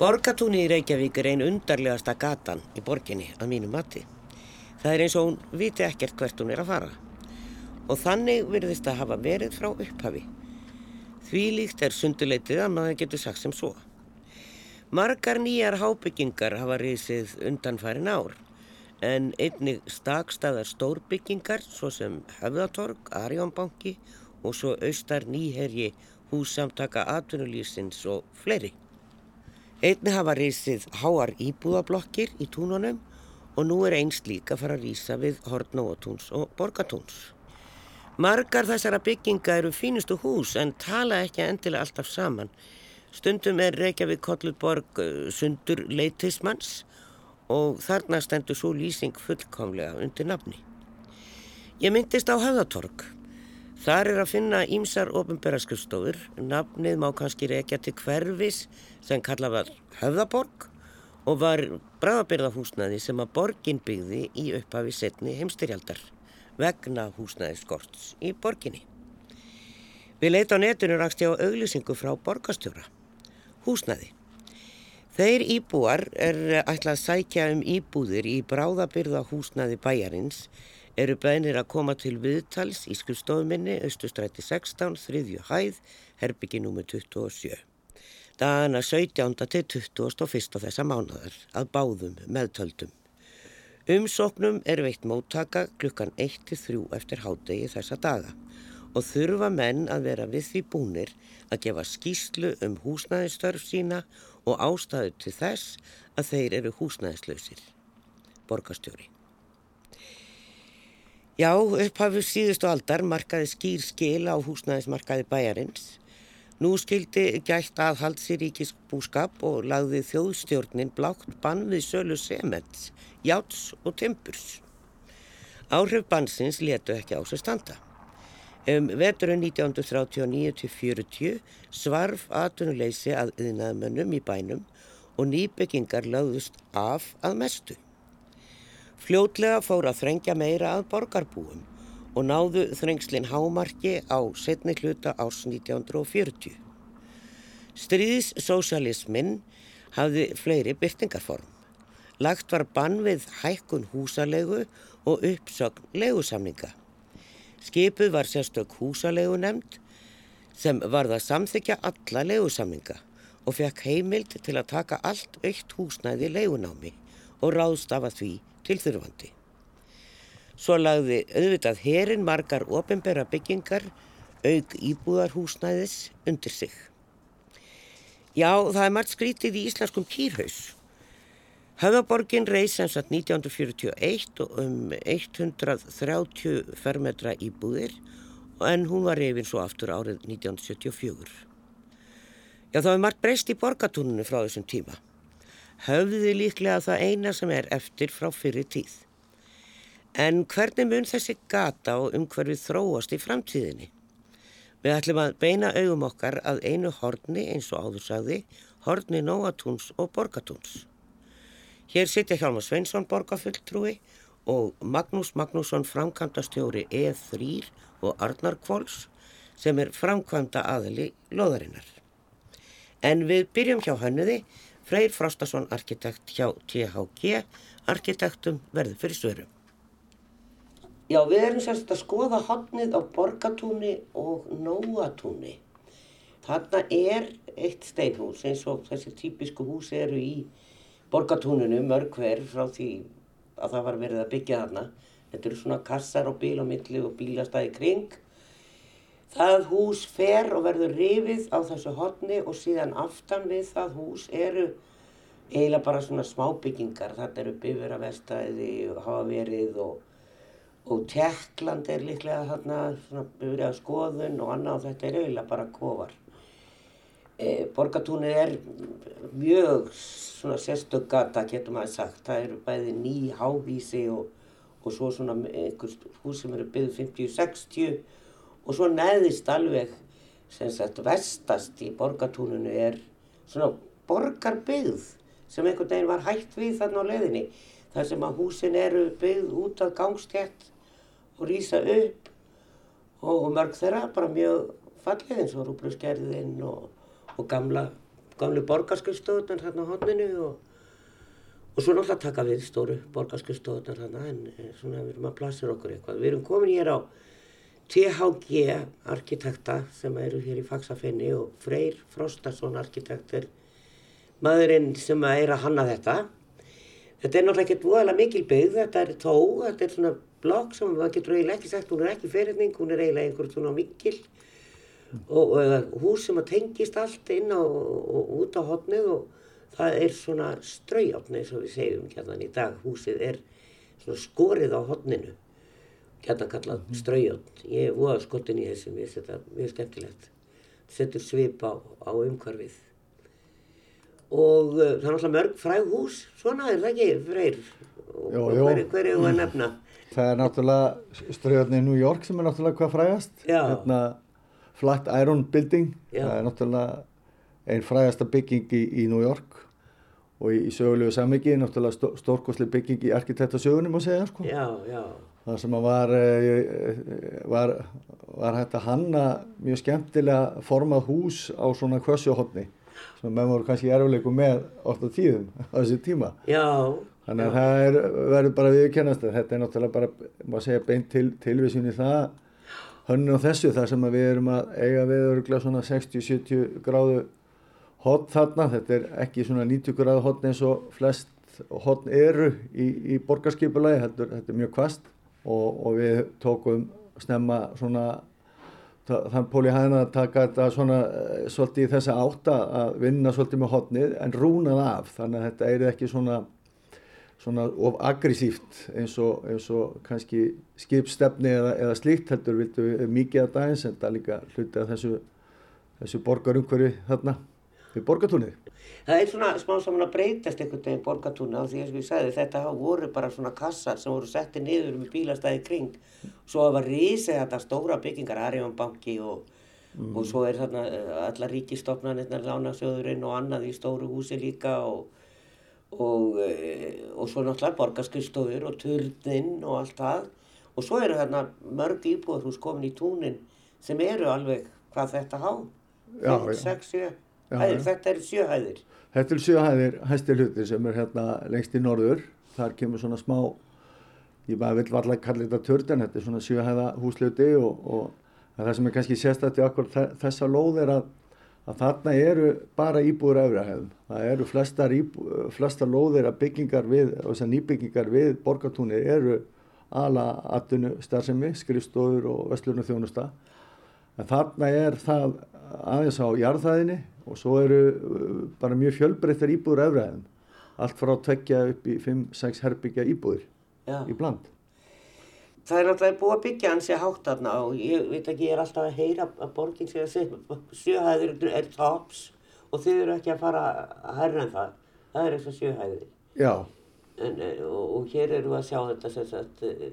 Borgatúni í Reykjavík er einn undarlegasta gatan í borginni að mínu mati. Það er eins og hún viti ekkert hvert hún er að fara. Og þannig virðist að hafa verið frá upphafi. Því líkt er sunduleitið að maður getur sagt sem svo. Margar nýjar hábyggingar hafa risið undanfærin ár en einnig stakstaðar stórbyggingar svo sem Höfðatorg, Arjónbanki og svo austar nýherji hússamtaka atvinnulísins og fleiri. Einni hafa reysið háar íbúðablokkir í túnunum og nú er einst líka að fara að rýsa við Hortnóatúns og Borgatúns. Margar þessara bygginga eru fínustu hús en tala ekki endilega alltaf saman. Stundum er Reykjavík Kollurborg eh, sundur leitismanns og þarna stendur svo lýsing fullkomlega undir nafni. Ég myndist á Höfðatorg. Þar er að finna ímsar ofinberðarskjöfstofur, nafnið má kannski rekja til hverfis sem kallað var Höfðaborg og var bræðabyrðahúsnaði sem að borgin byggði í upphafi setni heimstyrjaldar vegna húsnaði skorts í borginni. Við leita á netinu rakst ég á auglýsingu frá borgastjóra. Húsnaði. Þeir íbúar er ætlað að sækja um íbúðir í bráðabyrðahúsnaði bæjarins eru bænir að koma til viðtals í skrifstofuminni Östustræti 16, þriðju hæð, herbyggi nr. 27. Dana 17. til 21. þessa mánadar að báðum meðtöldum. Umsóknum er veitt móttaka klukkan 1-3 eftir hádegi þessa daga og þurfa menn að vera við því búnir að gefa skýslu um húsnæðistörf sína og ástæðu til þess að þeir eru húsnæðislausir. Borgastjóri. Já, upphafur síðustu aldar markaði skýr skil á húsnæðismarkaði bæjarins. Nú skildi gætt aðhalds í ríkis búskap og lagði þjóðstjórnin blátt bann við sölu sements, játs og tempurs. Áhrif bannsins letu ekki á sig standa. Um veturinn 1939-40 svarf atunuleysi að yðnaðmönnum í bænum og nýbyggingar lögðust af að mestu. Fljótlega fór að þrengja meira að borgarbúum og náðu þrengslinn hámarki á setni hluta ás 1940. Stríðssósialismin hafði fleiri byrtingarform. Lagt var bann við hækkun húsalegu og uppsögn legusamninga. Skipuð var sérstök húsalegu nefnd sem varða að samþykja alla legusamninga og fekk heimild til að taka allt aukt húsnæði legunámi og ráðstafa því tilþurfandi. Svo lagði auðvitað herin margar ofinbæra byggingar auk íbúðarhúsnæðis undir sig. Já, það er margt skrítið í íslenskum kýrhaus. Höfaborgin reys sem satt 1941 og um 130 fermetra íbúðir en hún var reyfin svo aftur árið 1974. Já, það er margt breyst í borgatúnunu frá þessum tíma höfði líklega það eina sem er eftir frá fyrir tíð. En hvernig mun þessi gata og umhverfið þróast í framtíðinni? Við ætlum að beina augum okkar að einu horni eins og áðursagði, horni Nóatúns og Borgatúns. Hér sitja Hjalmar Sveinsson borgafulltrúi og Magnús Magnússon framkvæmdastjóri E3 og Arnar Kvols sem er framkvæmda aðli loðarinnar. En við byrjum hjá hannuði Freyr Frostason, arkitekt hjá THG, arkitektum verður fyrir svöru. Já, við erum sérst að skoða hodnið á Borgatúni og Nóatúni. Þarna er eitt steinhús eins og þessi típisku hús eru í Borgatúninu, mörg hver frá því að það var verið að byggja þarna. Þetta eru svona kassar og bíl á milli og bílastæði kring Það hús fer og verður rifið á þessu hodni og síðan aftan við það hús eru eiginlega bara svona smábyggingar. Þetta eru bifurarvestæði, hafa verið og, og Tjekkland er líklega þarna svona bifurað skoðun og annað og þetta er eiginlega bara kofar. E, Borgatúnið er mjög svona sérstök gata getur maður sagt. Það eru bæði ný hávísi og, og svo svona einhvers hús sem eru byggð 50-60 og svo neðist alveg sem sagt vestast í borgatúnunu er svona borgarbyggð sem einhvern veginn var hægt við þarna á leðinni þar sem að húsin eru byggð út af gangstjætt og rýsa upp og, og mörg þeirra bara mjög fallið eins og rúblusgerðin og, og gamla gamlu borgarskjöfstöðunar hérna á hodninu og, og svo náttúrulega taka við stóru borgarskjöfstöðunar hérna en eh, svona við erum að plassera okkur eitthvað. Við erum komin hér á THG arkitekta sem eru hér í Faxafenni og Freyr Frostason arkitekt er maðurinn sem er að hanna þetta. Þetta er náttúrulega ekkert voðalega mikil byggð, þetta er tó, þetta er svona blokk sem maður getur eiginlega ekki sagt, hún er ekki fyrirning, hún er eiginlega einhvern svona mikil og, og hús sem að tengist allt inn á, og út á hotnið og það er svona straujáttni eins og við segjum hérna í dag, húsið er svona skorið á hotninu, hérna kallað mm. straujátt, ég er voða skotin í þessum, ég setja mjög skemmtilegt, setur svip á, á umhverfið og uh, það er náttúrulega mörg fræg hús, svona er það ekki, freyr, og, og hver, er þú að nefna? Það er náttúrulega ströðarni í New York sem er náttúrulega hvað frægast. Hérna, Flat Iron Building, Já. það er náttúrulega einn frægasta bygging í, í New York og í, í sögulegu sammyggi náttúrulega stó, stórkosli bygging í arkitektasögunum að segja sko. Já, já. Það sem var, eh, var, var hægt að hanna mjög skemmtilega formað hús á svona kvössuhotni sem menn voru kannski erfileikum með ofta tíðum á þessu tíma. Já. Þannig að það er, verður bara viðkennast þetta er náttúrulega bara, maður segja, beint til, tilvísin í það hönnun á þessu þar sem við erum að eiga við öruglega svona 60-70 gráðu hotn þarna, þetta er ekki svona 90 gráðu hotn eins og flest hotn eru í, í borgarskipulagi, þetta, þetta er mjög kvast og, og við tókum snemma svona þann pól í hæðina taka þetta svona eh, svolítið í þessa átta að vinna svolítið með hotnið en rúnað af þannig að þetta er ekki svona svona of aggressíft eins og, eins og kannski skipstefni eða, eða slíkt heldur viltu við mikið að dagins en það er líka hluti að þessu, þessu borgarumhverfi þarna við borgartúnið. Það er svona smá saman að breytast einhvern veginn borgartúnið á því að sagðum þetta voru bara svona kassar sem voru settið niður með bílastæði kring. Svo var risið þetta stóra byggingar Arjónbanki og, mm. og svo er þarna eh, alla ríkistofnarnir lánasjóðurinn og annað í stóru húsi líka og og, eh, og svo náttúrulega borgarskriðstofur og turnin og allt það. Og svo eru þarna mörg íbúðhús komin í túnin sem eru alveg hvað þetta há. 5, 6, 7 hæðir, þetta eru sjöhæðir Þetta eru sjöhæðir hæstir hluti sem er hérna lengst í norður þar kemur svona smá ég vil varlega kalla þetta turn þetta er svona sjöhæða húsluti og, og það sem er kannski sérstætti okkur þessa lóð er að að þarna eru bara íbúður öfrahæðum. Það eru flestar, flestar lóðir að byggingar við, og þessar nýbyggingar við borgartúni eru ala atvinnu starfsemi, skrifstofur og vestlunum þjónusta. En þarna er það aðeins á jarðhæðinni og svo eru uh, bara mjög fjölbreyttar íbúður öfrahæðum. Allt frá að tvekja upp í 5-6 herbyggja íbúður Já. í bland það er náttúrulega búið að byggja hans í hátt aðna og ég veit ekki, ég er alltaf að heyra að borginn sé að sjöhæðir er tops og þið eru ekki að fara að herra en það, það er þess að sjöhæðir. Já. En, eh, og, og hér eru við að sjá þetta sem sagt eh,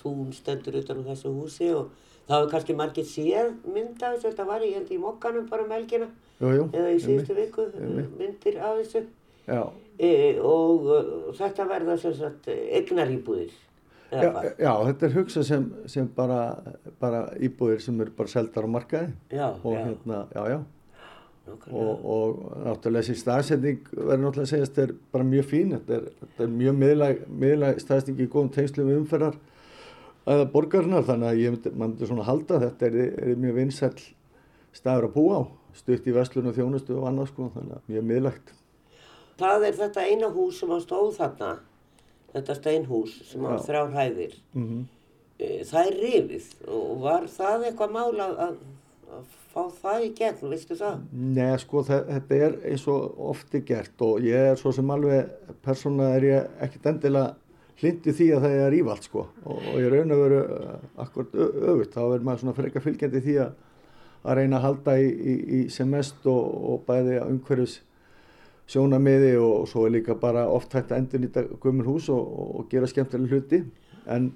tún stendur utan á þessu húsi og það hefur kannski margir séð mynd af þessu, þetta var ég held í mokkanum bara um helgina. Jú, jú, eða í síðustu viku, myndir af þessu. E, og, og þetta verða sem sagt egnaríbúðir Já, já, þetta er hugsað sem, sem bara, bara íbúðir sem eru bara seldar á markaði. Já, og já. hérna, já, já. Og, og náttúrulega þessi staðsending verður náttúrulega að segja að þetta er bara mjög fín. Þetta er, þetta er mjög miðlæg, miðlæg staðsending í góðum tengslu við umferðar aða borgarnar þannig að ég myndi, myndi svona halda þetta er, er mjög vinsæl staður að búa á stutt í vestlun og þjónustu og annars sko þannig að mjög miðlægt Það er þetta eina hús sem á stóð þarna þetta steinhús sem á þrjár hæðir mm -hmm. það er rifið og var það eitthvað mála að, að fá það í gegn, veistu það? Nei, sko þetta er eins og ofti gert og ég er svo sem alveg persóna er ég ekkert endilega hlindi því að það er ívalt sko. Og, og ég raun að veru uh, akkurat öfut, þá verður maður svona freka fylgjandi því að að reyna að halda í, í, í sem mest og, og bæði umhverfis sjónamiði og svo er líka bara oft hægt að endur nýta gömur hús og, og gera skemmtilega hluti. En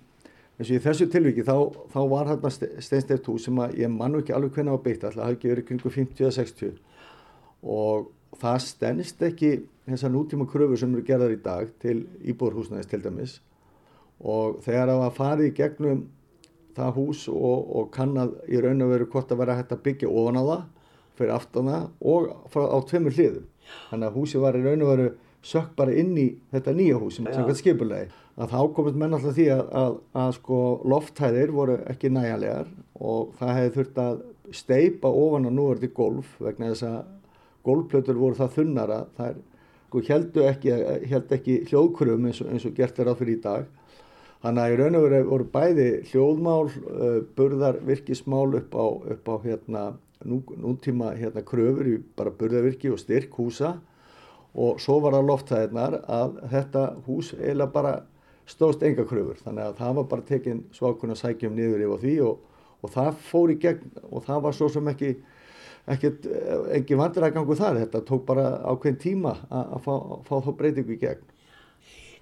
eins og í þessu tilviki þá, þá var hérna steinsteft hús sem að ég mann ekki alveg hvernig á beitt alltaf hafi ekki verið kringu 50-60 og það stennist ekki þessar nútíma kröfur sem eru gerðar í dag til íbúrhúsnæðis til dæmis og þegar það var farið í gegnum það hús og, og kannad í raun og veru hvort að vera hægt að byggja ofan á það fyrir aftana og á tveimur hliðum Þannig að húsi var í raun og veru sökk bara inn í þetta nýja hús sem samkvæmt skipulegi. Að þá komist menn alltaf því að, að, að sko lofthæðir voru ekki næjanlegar og það hefði þurft að steipa ofan á núverði golf vegna þess að golfplötur voru það þunnar að það sko, heldu ekki, held ekki hljóðkrum eins og, eins og gert er á fyrir í dag. Þannig að í raun og veru voru bæði hljóðmál, uh, burðarvirkismál upp á, upp á hérna, nú, nútíma hérna, kröfur í bara burðarvirki og styrk húsa og svo var það lofthæðirnar að þetta hús eiginlega bara stóðst enga kröfur þannig að það var bara tekinn svakunna sækjum niður yfir því og, og það fór í gegn og það var svo sem ekki ekkert, engin vandræðgangu þar. Þetta tók bara ákveðin tíma að fá, fá þá breytingu í gegn.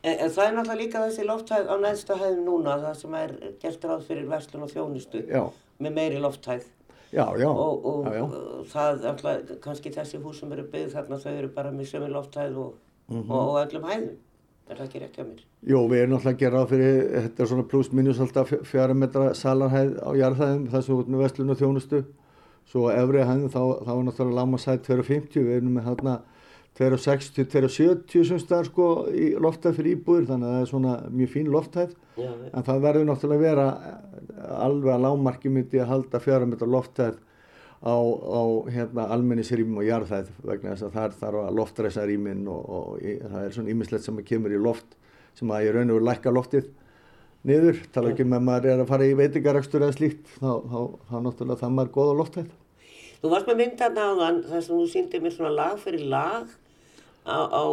En, en það er náttúrulega líka þessi lofthæð á neðsta hæðum núna það sem er gert ráð fyrir verslun og þjónustu Já. með meiri lofthæð. Já, já, og, og það alltaf, kannski þessi hús sem eru byggð þarna þau eru bara með sömu lofthæð og, Mhm. og, og öllum hæðum. Er það ekki rétt hjá mér? Jú, við erum náttúrulega að gera ráð fyrir, þetta er svona pluss minus alltaf fjara metra salarhæð á jarðhæðum, sem út með vestlun og þjónustu. Svo á efri hæðum þá, þá er náttúrulega lámasæð 250, við erum með hérna 260, 270 sem staðar sko í loftæð fyrir íbúður, þannig að það er svona mjög fín loftæð. Já, En það verður náttúrulega vera alveg að lámarki myndi að halda fjara metra loftæð á, á hérna, almennisrýmum og jarðhæð vegna þess að það þarf að loftræsa rýmin og, og í, það er svona ímislegt sem kemur í loft sem að ég raun og veru lækka loftið niður, tala ekki með maður er að fara í veitingarakstur eða slíkt þá, þá, þá, náttúrulega það maður góða lofthæð. Þú varst með myndarna á þann þar sem þú síndi mér svona lag fyrir lag á, á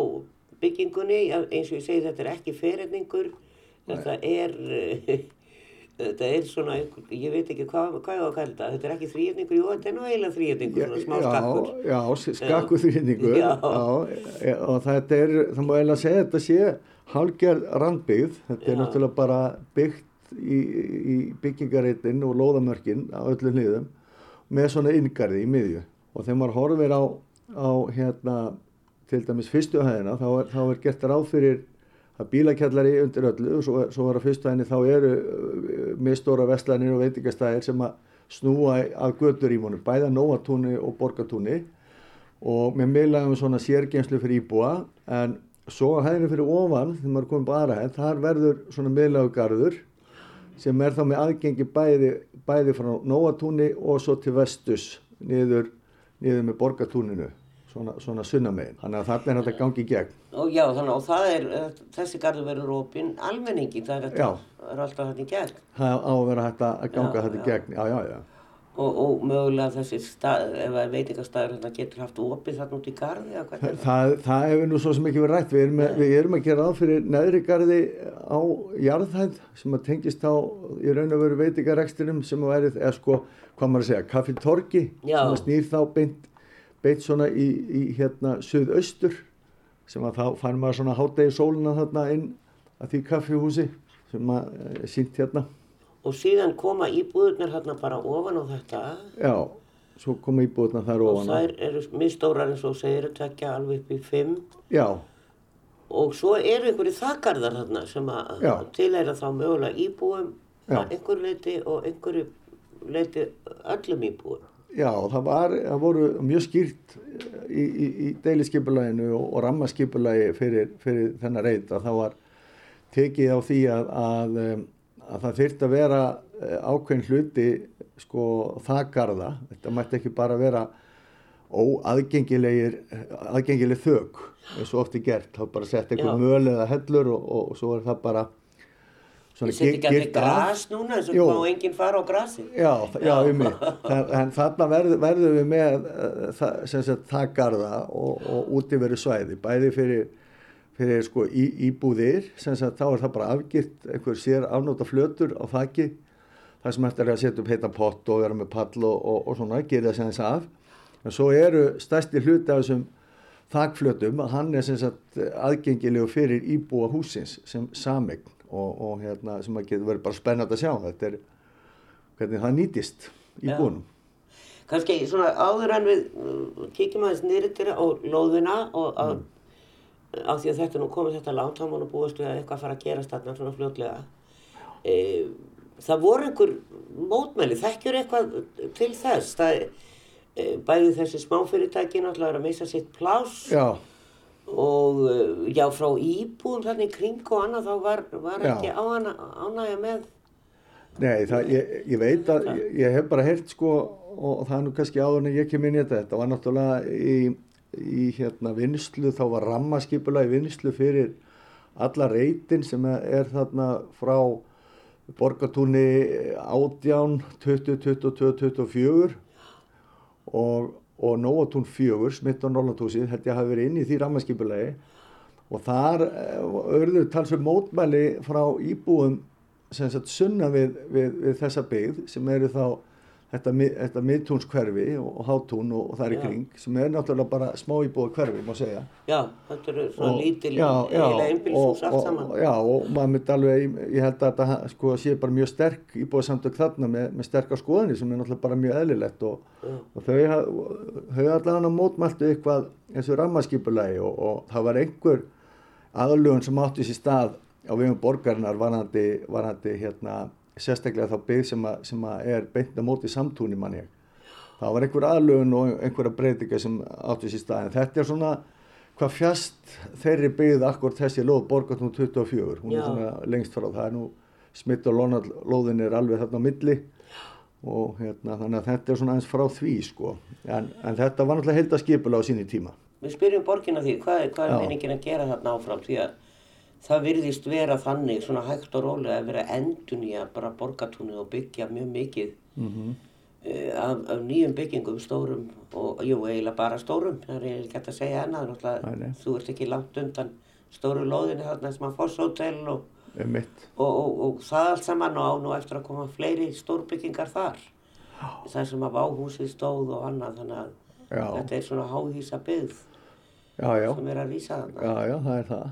byggingunni eins og ég segi þetta er ekki fyrirningur þetta er þetta er svona ég veit ekki hvað, hvað ég á að kalla þetta þetta er ekki þrýjöfningur, jú þetta er nú eiginlega þrýjöfningur svona smá skakkur. Já, já skakkur já, og þetta er, það má eiginlega segja þetta sé hálgerð randbyggð þetta er Já. náttúrulega bara byggt í, í byggingareitin og lóðamörkin á öllum hliðum með svona inngarði í miðju og þegar maður horfir á, á hérna, til dæmis fyrstu hæðina þá er, þá er gert ráð fyrir að bílakjallari undir öllu og svo, svo var að fyrstu hæðinni þá eru uh, mistóra vestlanir og veitingastæðir sem að snúa að göturímunum, bæða Nóatúni og Borgatúni og með miðlægum svona sérgeimslu fyrir íbúa en svo að hæðinu fyrir ofan þegar maður er komin bara hæð, þar verður svona miðlægugarður sem er þá með aðgengi bæði, bæði frá Nóatúni og svo til vestus niður, niður með Borgatúninu svona, svona sunnamegin þannig að þarna er þetta gangi í gegn. Og já þannig og það er eh, þessi garður verður opinn almenningi það er, Já. er alltaf þetta í gegn. Það á að vera hægt að ganga Já, þetta í gegn. Já, já, já og, og mögulega þessi stað, ef að veitingastæður hérna getur haft opið þarna út í garði eða er það? Það, það hefur nú svo sem ekki verið rætt. Við erum, með, við erum að gera ráð fyrir neðri garði á jarðhæð sem að tengist á í raun og veru veitingarekstinum sem að verið, eða sko, hvað maður að segja, kaffi torki Já. sem að snýr þá beint, beint svona í, í hérna suðaustur sem að þá fann maður svona hátegi sólina þarna inn að því kaffihúsi sem að e, sínt hérna. Og síðan koma íbúðurnar hérna bara ofan á þetta. Já, svo koma íbúðna þar og ofan á. þær eru mistórar eins og segir að tvekja alveg upp í fimm. Já, og svo eru einhverju þakkarðar þarna sem að Já. tilheyra þá mögulega íbúum að einhverju leiti og einhverju leiti öllum íbúum. Já, það, var, það voru mjög skýrt í, í, í deiliskypulæginu og, og rammaskipulagi fyrir, fyrir þennan reynd að það var tekið á því að, að, um, að það þyrfti að vera eh, ákveðin hluti sko þakkarða, þetta mætti ekki bara vera óaðgengilegir aðgengileg þög eins og oft er gert, þá bara sett Já. einhver möl eða hellur og, og, og svo er það bara Ég set ekki allir gras núna eins og má enginn fara á grasi Já, já, um mig. En þarna verð, verðum við með uh, það, sem sagt, þakkarða og, og útiveru svæði, bæði fyrir, fyrir sko, í, íbúðir, sem sagt, þá er það bara afgirt einhver sér afnóta flötur á þakki, það sem eftir er að setja upp heita pott og vera með pall og, og, og svona, gera það sem þess af. En svo eru stærsti hluti af þessum þakflötum að hann er sem sagt aðgengilegu fyrir íbúa húsins sem samegn og, og hérna, sem að getur verið bara spennandi að sjá. Þetta er hvernig það nýtist íbúinum. kannski svona áður en við uh, kíkjum aðeins niður til á lóðina og að, á því að þetta nú komið þetta langt þá má nú búast við að eitthvað fara að gerast þarna svona fljótlega. E, það voru einhver mótmæli þekkjur eitthvað til þess? Það, eh, bæði þessi smáfyrirtæki náttúrulega að missa sitt plás já, og eh, já, frá íbúðum þarna í kring og annað þá var, var ekki ána, ánægja með. Nei, það, ég, ég veit að ég, ég hef bara heyrt sko og það er nú kannski áður en ég kem inn í þetta. Þetta var náttúrulega í, í hérna vinslu, þá var rammaskipula í vinslu fyrir alla reytin sem er þarna frá borgatúni 18, 20, 22, 24 og, og Nóatún 4, smitt og Norlandhúsið, ég hafi verið inn í því rammaskipulagi. Og þar örðu talsveg mótmæli frá íbúum sem sagt sunna við, við, við þessa byggð sem eru þá þetta, þetta miðtúnskverfi og, og hátún og, og það er í kring sem er náttúrulega bara smá íbúða hverfi má segja. Já, þetta eru svona Og- lítil einbílshús og- allt og- saman. Já, og maður myndi alveg, ég held að þetta sko, sé bara mjög sterk íbúðsamtök þarna með, með sterkar skoðanir sem er náttúrulega bara mjög eðlilegt og, og þau ha- þau allan að mótmæltu eitthvað þessu rammaskipulagi og, og það var einhver aðlugun sem átti sér stað á vegum borgarinnar varandi, varandi hérna, sérstaklega þá byggð sem, að, sem að er beint á móti samtúni mann ég. Það var einhver aðlugun og einhverja breytinga sem átti sér stað en þetta er svona hvað fjast þeirri byggð akkur þessi lóð borgartún 24 hún Já. er svona lengst frá það er nú smitt og lóðin er alveg þarna á milli. Og hérna þannig að þetta er svona eins frá því sko. En, en þetta var náttúrulega heildaskipula á síni tíma. Við spyrjum borgina því, hvað er, hvað er meiningin að gera þarna áfram? Því að það virðist vera þannig svona hægt og rólega að vera endun í að bara borgatúnið og byggja mjög mikið mm uh, af, af nýjum byggingum stórum og jú, eiginlega bara stórum, það er ekki hægt að segja annað, þú ert ekki langt undan stóru lóðinu þarna sem að Foss Hotel og, og, og, og það allt saman og á nú eftir að koma fleiri stórbyggingar þar. Það sem að váhúsið stóð og annað þannig að Já. þetta er svona háhísa byggð já já, sem er að rísa þarna já já, það er það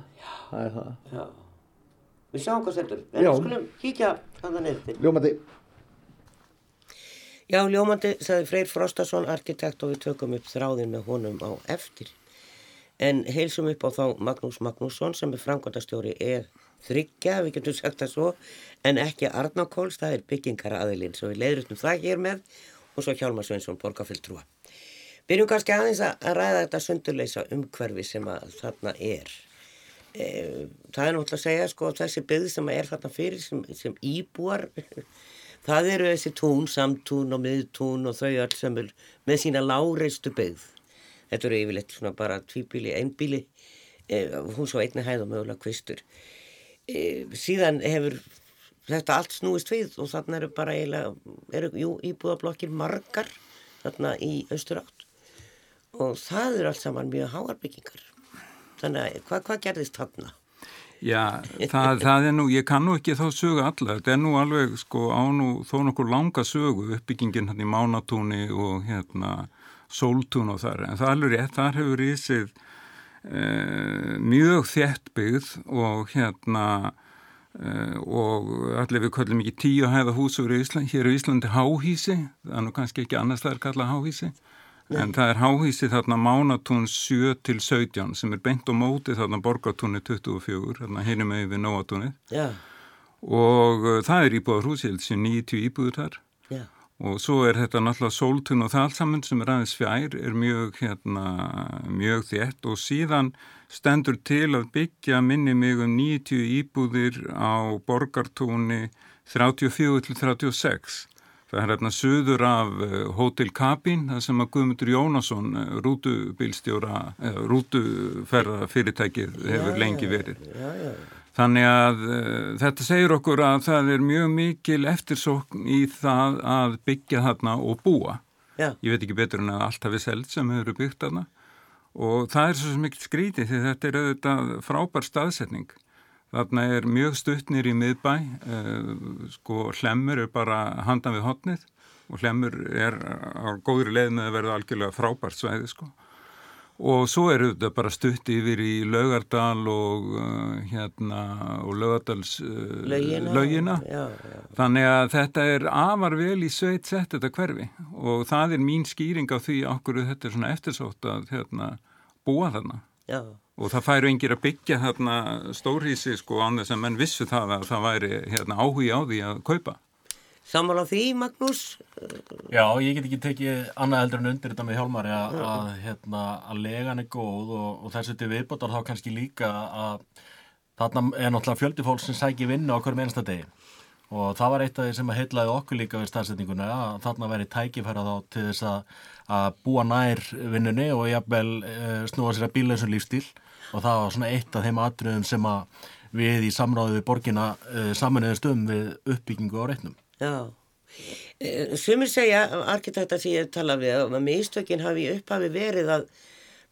það er það, Já. Við sjáum hvað stendur. En við skulum kíkja þannig niður til. ljómandi Já, ljómandi, sagði Freyr Frostason, arkitekt og við tökum upp þráðin með honum á eftir. En heilsum upp á þá Magnús Magnússon sem er framkvæmdastjóri er þryggja, við getum sagt það svo, en ekki Arnakóls, það er byggingaraðilinn, svo við leiðrutum það hér með og svo Hjálmar Sveinsson, borgarfylltrúa. Byrjum kannski aðeins að ræða þetta sundurleisa umhverfi sem að þarna er. E, það er náttúrulega að segja sko þessi byggð sem er þarna fyrir sem, sem íbúar það eru þessi tún, samtún og miðtún og þau öll sem er með sína láreistu byggð. Þetta eru yfirleitt svona bara tvíbíli, einbíli e, hún svo einni hæð og mögulega kvistur. E, síðan hefur þetta allt snúist við og þarna eru bara eiginlega eru jú, íbúðablokkir margar þarna í austur átt og það eru allt saman mjög háarbyggingar þannig að hvað, hvað gerðist þarna? Já, það, það er nú, ég kann nú ekki þá sögu alla, þetta er nú alveg sko á nú þó nokkur langa sögu uppbyggingin hann í Mánatúni og hérna Sóltún og þar, en það er alveg rétt, þar hefur í sig eh, mjög þétt byggð og hérna eh, og allir við kallum ekki tíu hæða húsur í Íslandi, hér í Íslandi háhísi, það er nú kannski ekki annars það er kallað háhísi, en það er háhísi þarna Mánatún 7 til 17 sem er beint á móti þarna Borgatúni 24, þarna hinum með við Nóatúni Já, og uh, það er íbúðar hús, ég held sem 90 íbúður þar. Já, og svo er þetta náttúrulega sóltun og það allt saman sem er aðeins fjær er mjög, hérna, mjög þétt. Og síðan stendur til að byggja minni mig um 90 íbúðir á borgartúni 34 til 36. Það er hérna söður af uh, Hotel Kabin, það sem að Guðmundur Jónasson, uh, rútubílstjóra, uh, rútuferða fyrirtækið hefur lengi verið. já, já, Þannig að þetta segir okkur að það er mjög mikil eftirsókn í það að byggja þarna og búa. já, Ég veit ekki betur en að allt hafi seld sem hefur byggt þarna og það er svo mikil skrítið því þetta er auðvitað frábær staðsetning. Þarna er mjög stuttnir í miðbæ, uh, sko hlemmur er bara handan við hotnið og hlemmur er á góðri leið með að verða algjörlega frábært svæði sko. Og svo eru þetta bara stutt yfir í Laugardal og uh, hérna og Laugardals uh, Laugina. laugina. Já, já, Þannig að þetta er afar vel í sveit sett þetta hverfi og það er mín skýring á því okkur þetta er svona eftirsótt að hérna, búa þarna. já, Og það færu engir að byggja þarna stórhísi sko án þess að menn vissu það að það væri hérna, áhugi á því að kaupa. Sammála því, Magnús? Já, ég get ekki tekið annað heldur en undir þetta með Hjálmari að, að, hérna, að legan er góð og, og þessu til viðbótar þá kannski líka að þarna er náttúrulega fjöldi fólk sem sækir vinna okkur með einsta degi og það var eitt af því sem að heitlaði okkur líka við staðsetninguna að þarna væri tækifæra þá til þess að, að búa nær vinnunni og jafnvel e, snúa sér að bílausum lífstíl og það var svona eitt af þeim atriðum sem að við í samráðu við borgina e, saminuðist um við uppbyggingu á reitnum. Já, e, sumir segja, arkitekta sem ég tala við, að mistökin hafi upphafi verið að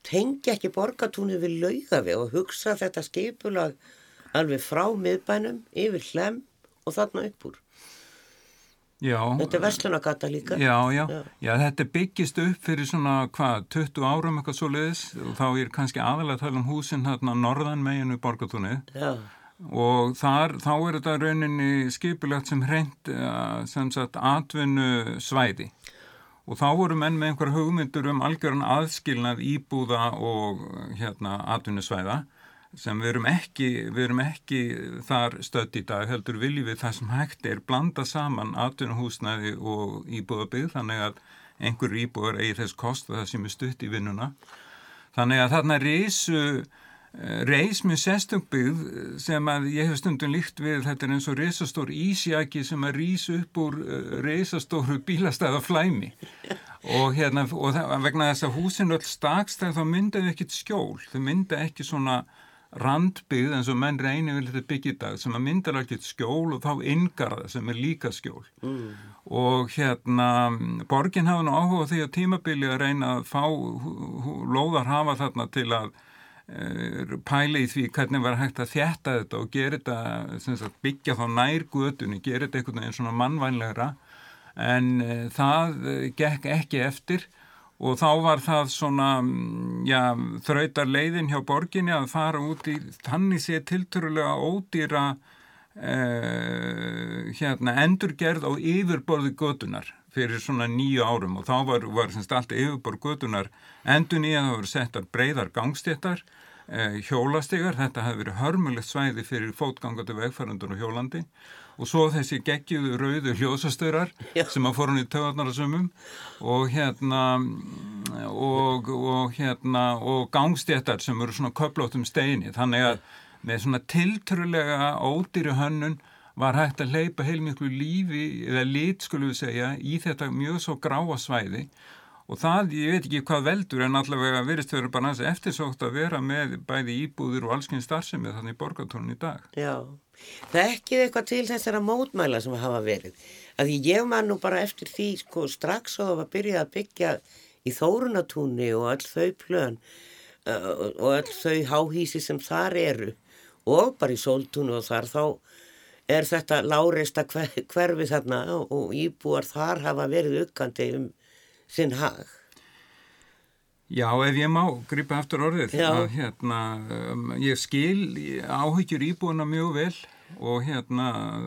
tengja ekki borgatúni við laugafi og hugsa þetta skipulag alveg frá miðbænum yfir hlem og þarna upp úr. Já. Þetta er verslunagata líka. Já, já, já, já, þetta byggist upp fyrir svona, hvað, 20 árum eitthvað svo leiðis og þá er kannski aðalega að tala um húsinn hérna norðan meginu borgatúni Já. og þar, þá er þetta rauninni skipilegt sem hreint, sem sagt, atvinnu svæði og þá voru menn með einhver hugmyndur um algjörðan aðskilnað íbúða og hérna atvinnu svæða sem við erum ekki, við erum ekki þar stödd í dag, heldur viljum við það sem hægt er blanda saman atvinnuhúsnaði og íbúðabið þannig að einhver íbúður eigi þess kost að það sem er stutt í vinnuna. Þannig að þarna reysu reys með sestungbygð sem að ég hef stundum líkt við. Þetta er eins og reysastór ísjaki sem að rýs upp úr reysastóru bílastæða flæmi. Og hérna og það, vegna þess að húsin öll stakstæð þá myndaði ekkit skjól. Þau myndaði ekki svona randbyggð eins og menn reynir vil þetta byggja í dag sem að myndar ekkert skjól og þá yngarða sem er líka skjól. Mm. og hérna borgin hafa nú áhuga því að tímabili að reyna að fá lóðar hafa þarna til að e, pæla í því hvernig var hægt að þjætta þetta og gera þetta sagt, byggja þá nær gutunni, gera þetta einhvern veginn svona mannvænlegra. En e, það gekk ekki eftir og þá var það svona mm, já, þrautar leiðin hjá borginni að fara út í þannig sé tilturulega ódýra eh, hérna, endurgerð á yfirborði gödunar fyrir svona nýju árum. Og þá var, var semst allt yfirborð gödunar endur nýja það voru settar breyðar gangstéttar eh, hjólastegar, þetta hefði verið hörmulegt svæði fyrir fótgangatu vegfærandur og hjólandi. og svo þessi geggiðu rauðu hljóðsastörar sem að fór hann í töðarnarasumum og hérna og, og hérna og gangstéttar sem eru svona köplótum steini þannig að með svona tiltrúlega ódýri hönnun var hægt að leipa heilmiklu lífi eða lit skulum við segja í þetta mjög svo gráa svæði. Og það, ég veit ekki hvað veldur en allavega verist verið bara eftirsókt að vera með bæði íbúður og allskyns starfsemi þannig borgartónun í dag. Já, það ekkið eitthvað til þessara mótmæla sem hafa verið. Að ég man nú bara eftir því sko strax og það var byrjað að byggja í Þórunatúni og all þau plön uh, og all þau háhísi sem þar eru og bara í Sóltúni og þar þá er þetta láreista hverfi þarna og íbúar þar hafa verið ukkandi um sinn hag. Já, ef ég má gripa aftur orðið. Að hérna, um, ég skil áhyggjur íbúina mjög vel og hérna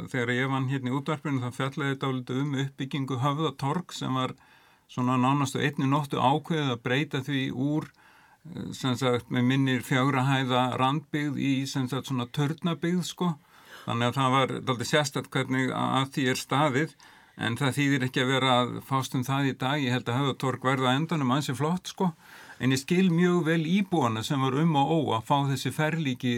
þegar ég vann hérna í útvarpinu þá fjallaði þetta álítið um uppbyggingu höfðatorg sem var svona nánastu einni nóttu ákveðið að breyta því úr eh, sem sagt með minnir fjágrahæða randbyggð í sem sagt svona törnabyggð sko. Þannig að það var alltaf sérstaklega hvernig að því er staðið en það þýðir ekki að vera að fást um það í dag, ég held að höfðatorg verða endanum ansi flott sko, en ég skil mjög vel íbúana sem var um og ó að fá þessi ferlíki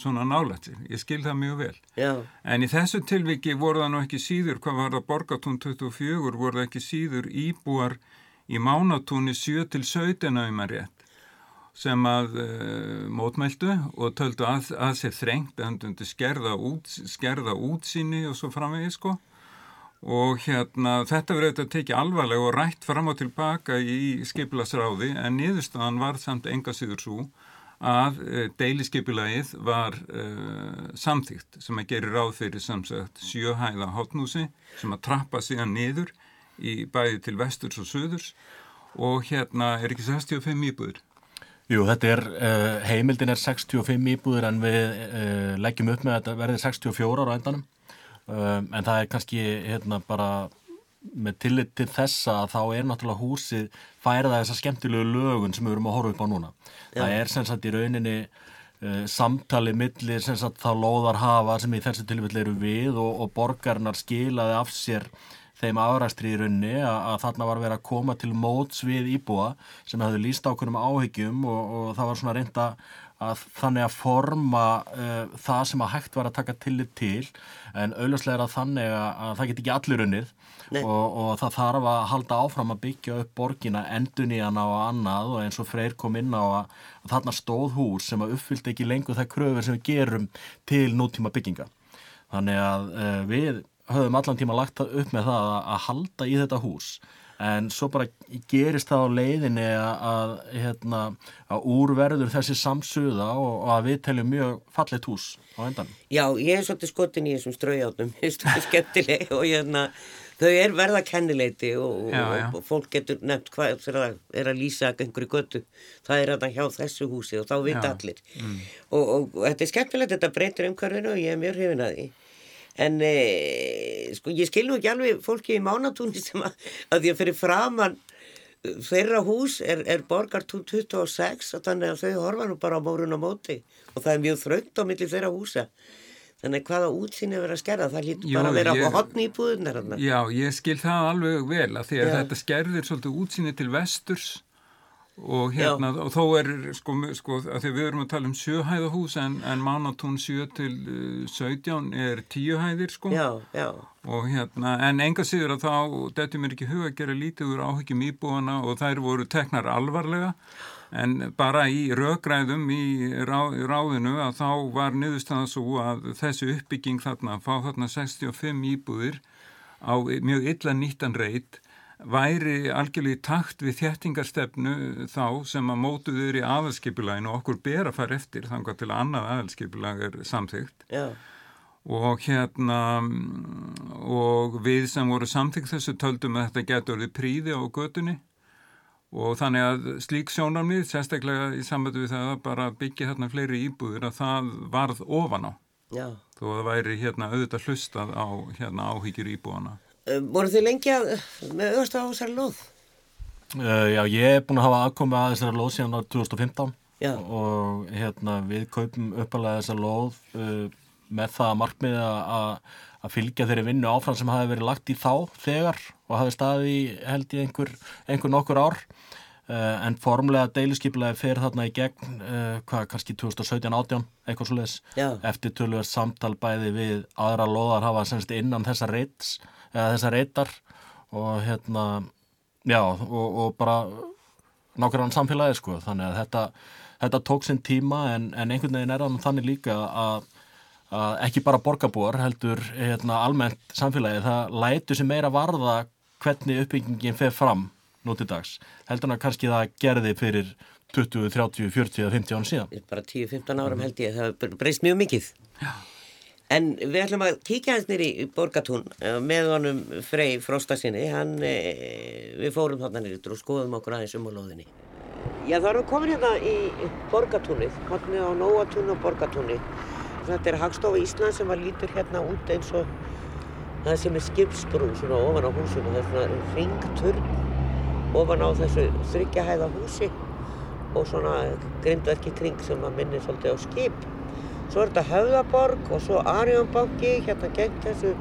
svona nálættir, ég skil það mjög vel. Já. En í þessu tilviki voru það nú ekki síður, hvað var það borgatún 24, voru það ekki síður íbúar í mánatúni 7-17 auðman rétt sem að uh, mótmæltu og töldu að, að sér þrengt að hann skerða, út, skerða útsýni og svo framvegið sko og hérna þetta verður auðvitað að tekja alvarlega og rætt fram og tilbaka í skipilagsráði en niðurstaðan var samt enga síður svo að deiliskeipilagið var e, samþýgt sem að gera ráð fyrir samsagt sjöhæða hotnúsi sem að trappa síðan niður í bæði til vesturs og söðurs og hérna er ekki 65 íbúður. Jú, þetta er, uh, heimildin er 65 íbúður en við uh, leggjum upp með að þetta verði 64 ára endanum um, en það er kannski hérna bara með tillit til þessa að þá er náttúrulega húsið færða þessa skemmtilegu lögun sem við erum að horfa upp á núna. Já. Það er sem sagt í rauninni uh, samtali millir sem sagt þá lóðar hafa sem í þessu tilfelli eru við og, og borgarnar skilaði af sér þeim afræstri í raunni að, að þarna var verið að koma til móts við íbúa sem hefðu líst ákveðnum áhyggjum og, og það var svona reynda að þannig að forma uh, það sem að hægt var að taka tillit til en auðvitað er að þannig að, að það get ekki allir unnið og, og það þarf að halda áfram að byggja upp borgina endun í hana og annað og eins og Freyr kom inn á að, að þarna stóð hús sem að uppfyllt ekki lengur það kröfur sem við gerum til nútíma bygginga. Þannig að uh, við höfum allan tíma lagt upp með það að, að halda í þetta hús en svo bara gerist það á leiðinni að, að, hérna, að úrverður þessi samsuða og, og að við teljum mjög fallit hús á endan. Já, ég er svolítið skotin í þessum straujátum, skemmtileg og hérna, þau er verða kennileiti og, já, já. og fólk getur nefnt hvað það er að lýsa einhverju götu, það er að það hjá þessu húsi og þá vita allir mm. og, og þetta er skemmtilegt, þetta breytir umhverfinu og ég er mjög hrifin að því en e, sko ég skil nú ekki alveg fólki í mánatúni sem að, að því að fyrir framann þeirra hús er, er borgartún 26 og þannig að þau horfa nú bara á mórun og móti. Og það er mjög þröngt á milli þeirra húsa. Þannig hvaða útsýni verið að skerða? Það lítið bara að vera ég, á hotni í búðunar Já, ég skil það alveg vel að því að Já. þetta skerðir svolítið útsýni til vesturs og hérna Já. og þó er sko, sko að því við erum að tala um sjöhæðahús en, en mánatún 7 til 17 er tíuhæðir sko já, já. og hérna en enga sigur að þá þetta mér ekki huga að gera lítið úr áhyggjum íbúana og þær voru teknar alvarlega en bara í röggræðum í rá, ráðinu að þá var niðurstaðan svo að þessi uppbygging þarna fá þarna 65 íbúðir á mjög illa nýttan reyt væri algjörlega í takt við þjættingarstefnu þá sem að mótuður í aðalskipulæginu og okkur ber að fara eftir þannig að til að annað aðalskipulæg er samþygt Já. og hérna og við sem voru samþygt þessu töldum að þetta getur orðið príði á gödunni og þannig að slík sjónarmið sérstaklega í sambandi við það að bara byggja hérna fleiri íbúður að það varð ofan á Já. þó að það væri hérna auðvitað hlustað á hérna áhyggjur íbúana voru þið lengi að, með auðvast á þessari lóð? Uh, já, ég er búin að hafa aðkomið að þessari lóð síðan á 2015 já. og hérna, við kaupum uppalega þessari lóð uh, með það markmiði að fylgja þeirri vinnu áfram sem hafi verið lagt í þá þegar og hafi staði held í einhver, einhver nokkur ár. Uh, en formlega deiluskipulega fer þarna í gegn hvað, kannski 2017-18 eitthvað svo leiðis eftir tölvöld samtal bæði við aðra lóðar hafa semst innan þessa reits eða þessar reytar og hérna já og, og bara nákvæmlega samfélagi sko. Þannig að þetta, þetta tók sinn tíma en, en einhvern veginn er það þannig líka að, að ekki bara borgarbúar heldur hérna, almennt samfélagi það lætu sem meira varða hvernig uppbyggingin fer fram nótið dags. Heldur það kannski það gerði fyrir 20, 30, 40, 50 án síðan. Bara 10-15 árum held ég það breyst mjög mikið. Já En við ætlum að kíkja hans nýri í Borgatún eh, með honum Frey Frostasinni, hann, e, við fórum þarna nýri og skoðum okkur aðeins um á loðinni. Já þá erum við komin hérna í Borgatúnið, hodni á Nóatún og Borgatúni. Þetta er Hagstofa Ísland sem var lítur hérna út eins og það sem er skipsbrú svona ofan á húsinu, það er svona ringturn ofan á þessu þryggjahæða húsi og svona grindverki kring sem að minni svolítið á skip. Svo er þetta Höfðaborg og svo Arjónbanki hérna gegn þessu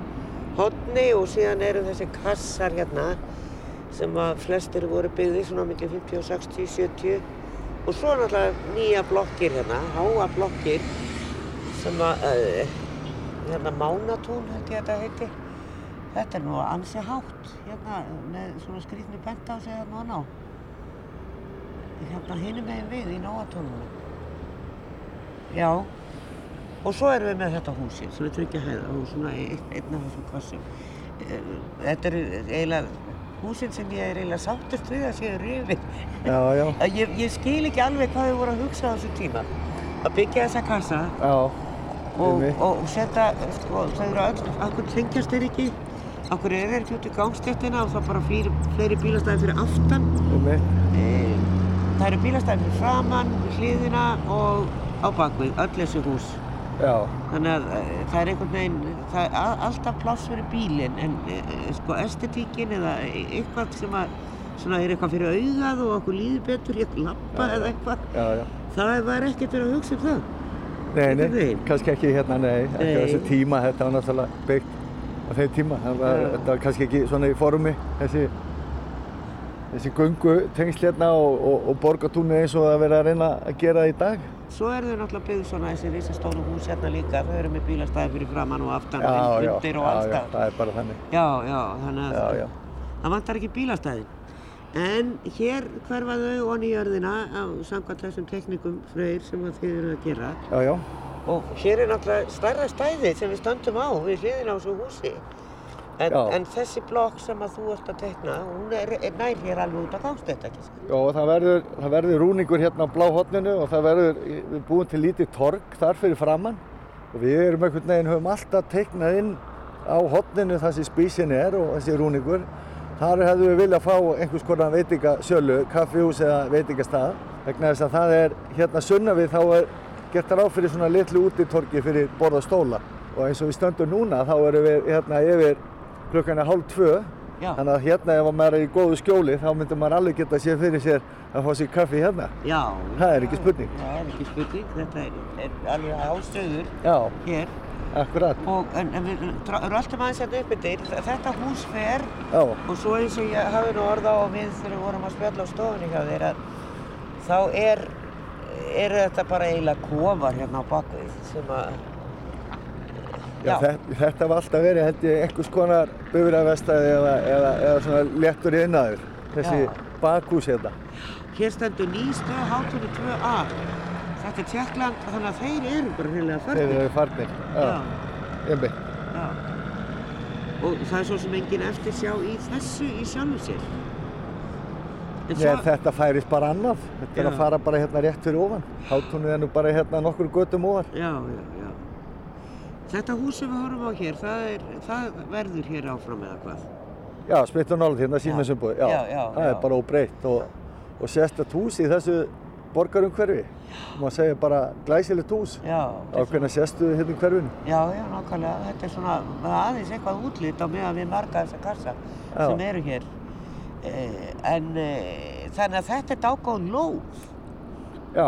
hodni og síðan eru þessi kassar hérna sem að flestir voru byggði svona mikið 50, 60, 70 og svo náttúrulega nýja blokkir hérna, háa blokkir sem að uh, hérna Mánatún held ég að þetta heiti. Þetta er nú ansi hátt hérna með svona skrýtni bent á sig hérna á ná. Hérna hinum megin við í Nóatúnum já og svo erum við með þetta húsi sem er tryggja hæða og svona einn af þessum kvassum eh, þetta er eiginlega húsin sem ég er eiginlega sáttist við að séu rifin. Ég, ég skil ekki alveg hvað þau voru að hugsa á þessu tíma. Að byggja þessa kassa já, og, og setja sko, það eru öll, akkur tengjast þeir ekki? Akkur er þeir ekki út í gangstéttina og það bara fleiri, fleiri bílastæði fyrir aftan? E, það eru bílastæði fyrir framann, hliðina og á bakvið, öll þessu hús Já. Þannig að eh, það er einhvern veginn, það er alltaf pláss fyrir bílinn en eh, sko estetíkin eða eitthvað sem að, svona er eitthvað fyrir auðað og okkur líður betur, eitthvað lappa eða eitthvað, já, já. það var ekkert verið að hugsa um það. Nei, nei, kannski ekki hérna, nei, ekki Nei. á þessu tíma, þetta var náttúrulega byggt á þeim tíma, það var, þetta var kannski ekki svona í formi, þessi, þessi gungu tengsl hérna og, og, og borgatúni eins og það verið að reyna að gera í dag. Svo eru þau náttúrulega byggð svona þessi risastóru hús hérna líka, þau eru með bílastæði fyrir framann og aftan Já, og já, undir og já, alls já, staðar. það er bara þannig. Já, já, þannig að Já, já. það vantar ekki bílastæðin. En hér hverfa þau onni í jörðina á samkvæmt þessum teknikum freyr sem þið eru að gera. Já, já, Og hér er náttúrulega stærra stæði sem við stöndum á við hliðin á þessu húsi. En, en þessi blokk sem að þú ert að tekna, hún er, er nær hér alveg út á gangstætt, ekki já, og það verður, það verður rúningur hérna á bláhotninu og það verður, við búum til lítið torg þar fyrir framann og við erum einhvern veginn, höfum alltaf teiknað inn á hotninu þar sem spísin er og þessi rúningur. Þar hefðum við viljað fá einhvers konar veitingasölu, kaffihús eða veitingastað. Vegna þess að það er hérna sunna við þá er gert ráð fyrir svona litlu útitorgi fyrir borða stóla. Og eins og við stöndum núna þá erum við hérna yfir klukkan er hálf tvö Já. þannig að hérna ef maður er í góðu skjóli þá myndir maður alveg geta séð fyrir sér að fá sér kaffi hérna. Já. Það er ekki spurning. Það er ekki spurning, þetta er, er alveg ástöður Já, hér. akkurat. Og, en, en við röltum aðeins hérna upp yfir, þetta hús fer Já, og svo eins og ég hafi nú orða á við þegar við vorum að spjalla á stofunni hjá þér að þá er, eru þetta bara eiginlega kofar hérna á bakvið sem að, Já, þetta, þetta var alltaf verið held ég einhvers konar bifræðvestæði eða, eða, eða svona léttur innaður, þessi bakhús hérna. hér stendur nýstöð hátunni 2A. Þetta er Tjekkland, þannig að þeir eru bara hreinlega Þeir förnir. eru farnir. Já, einmitt. Og það er svo sem engin eftir sjá í þessu í sjálfu sér. Nei, þetta færist bara annað. Þetta er Já. að fara bara hérna rétt fyrir ofan. Hátunnið er nú bara hérna nokkur göttum ofan. Já, já, já. Þetta hús sem við horfum á hér, það, er, það verður hér áfram eða hvað? Já, og nála hérna símessumbúi. Já, Já, já, það já. er bara óbreytt og, og sérstætt hús í þessu borgarumhverfi. Má segja bara glæsilegt hús. Ákveðna sérstuðu hérna í hverfinu. já, já, nákvæmlega. Þetta er svona aðeins eitthvað útlit á meðan við marga þessa kassa sem eru hér. Eh, en eh, þannig að þetta er dágóð lóð. Já,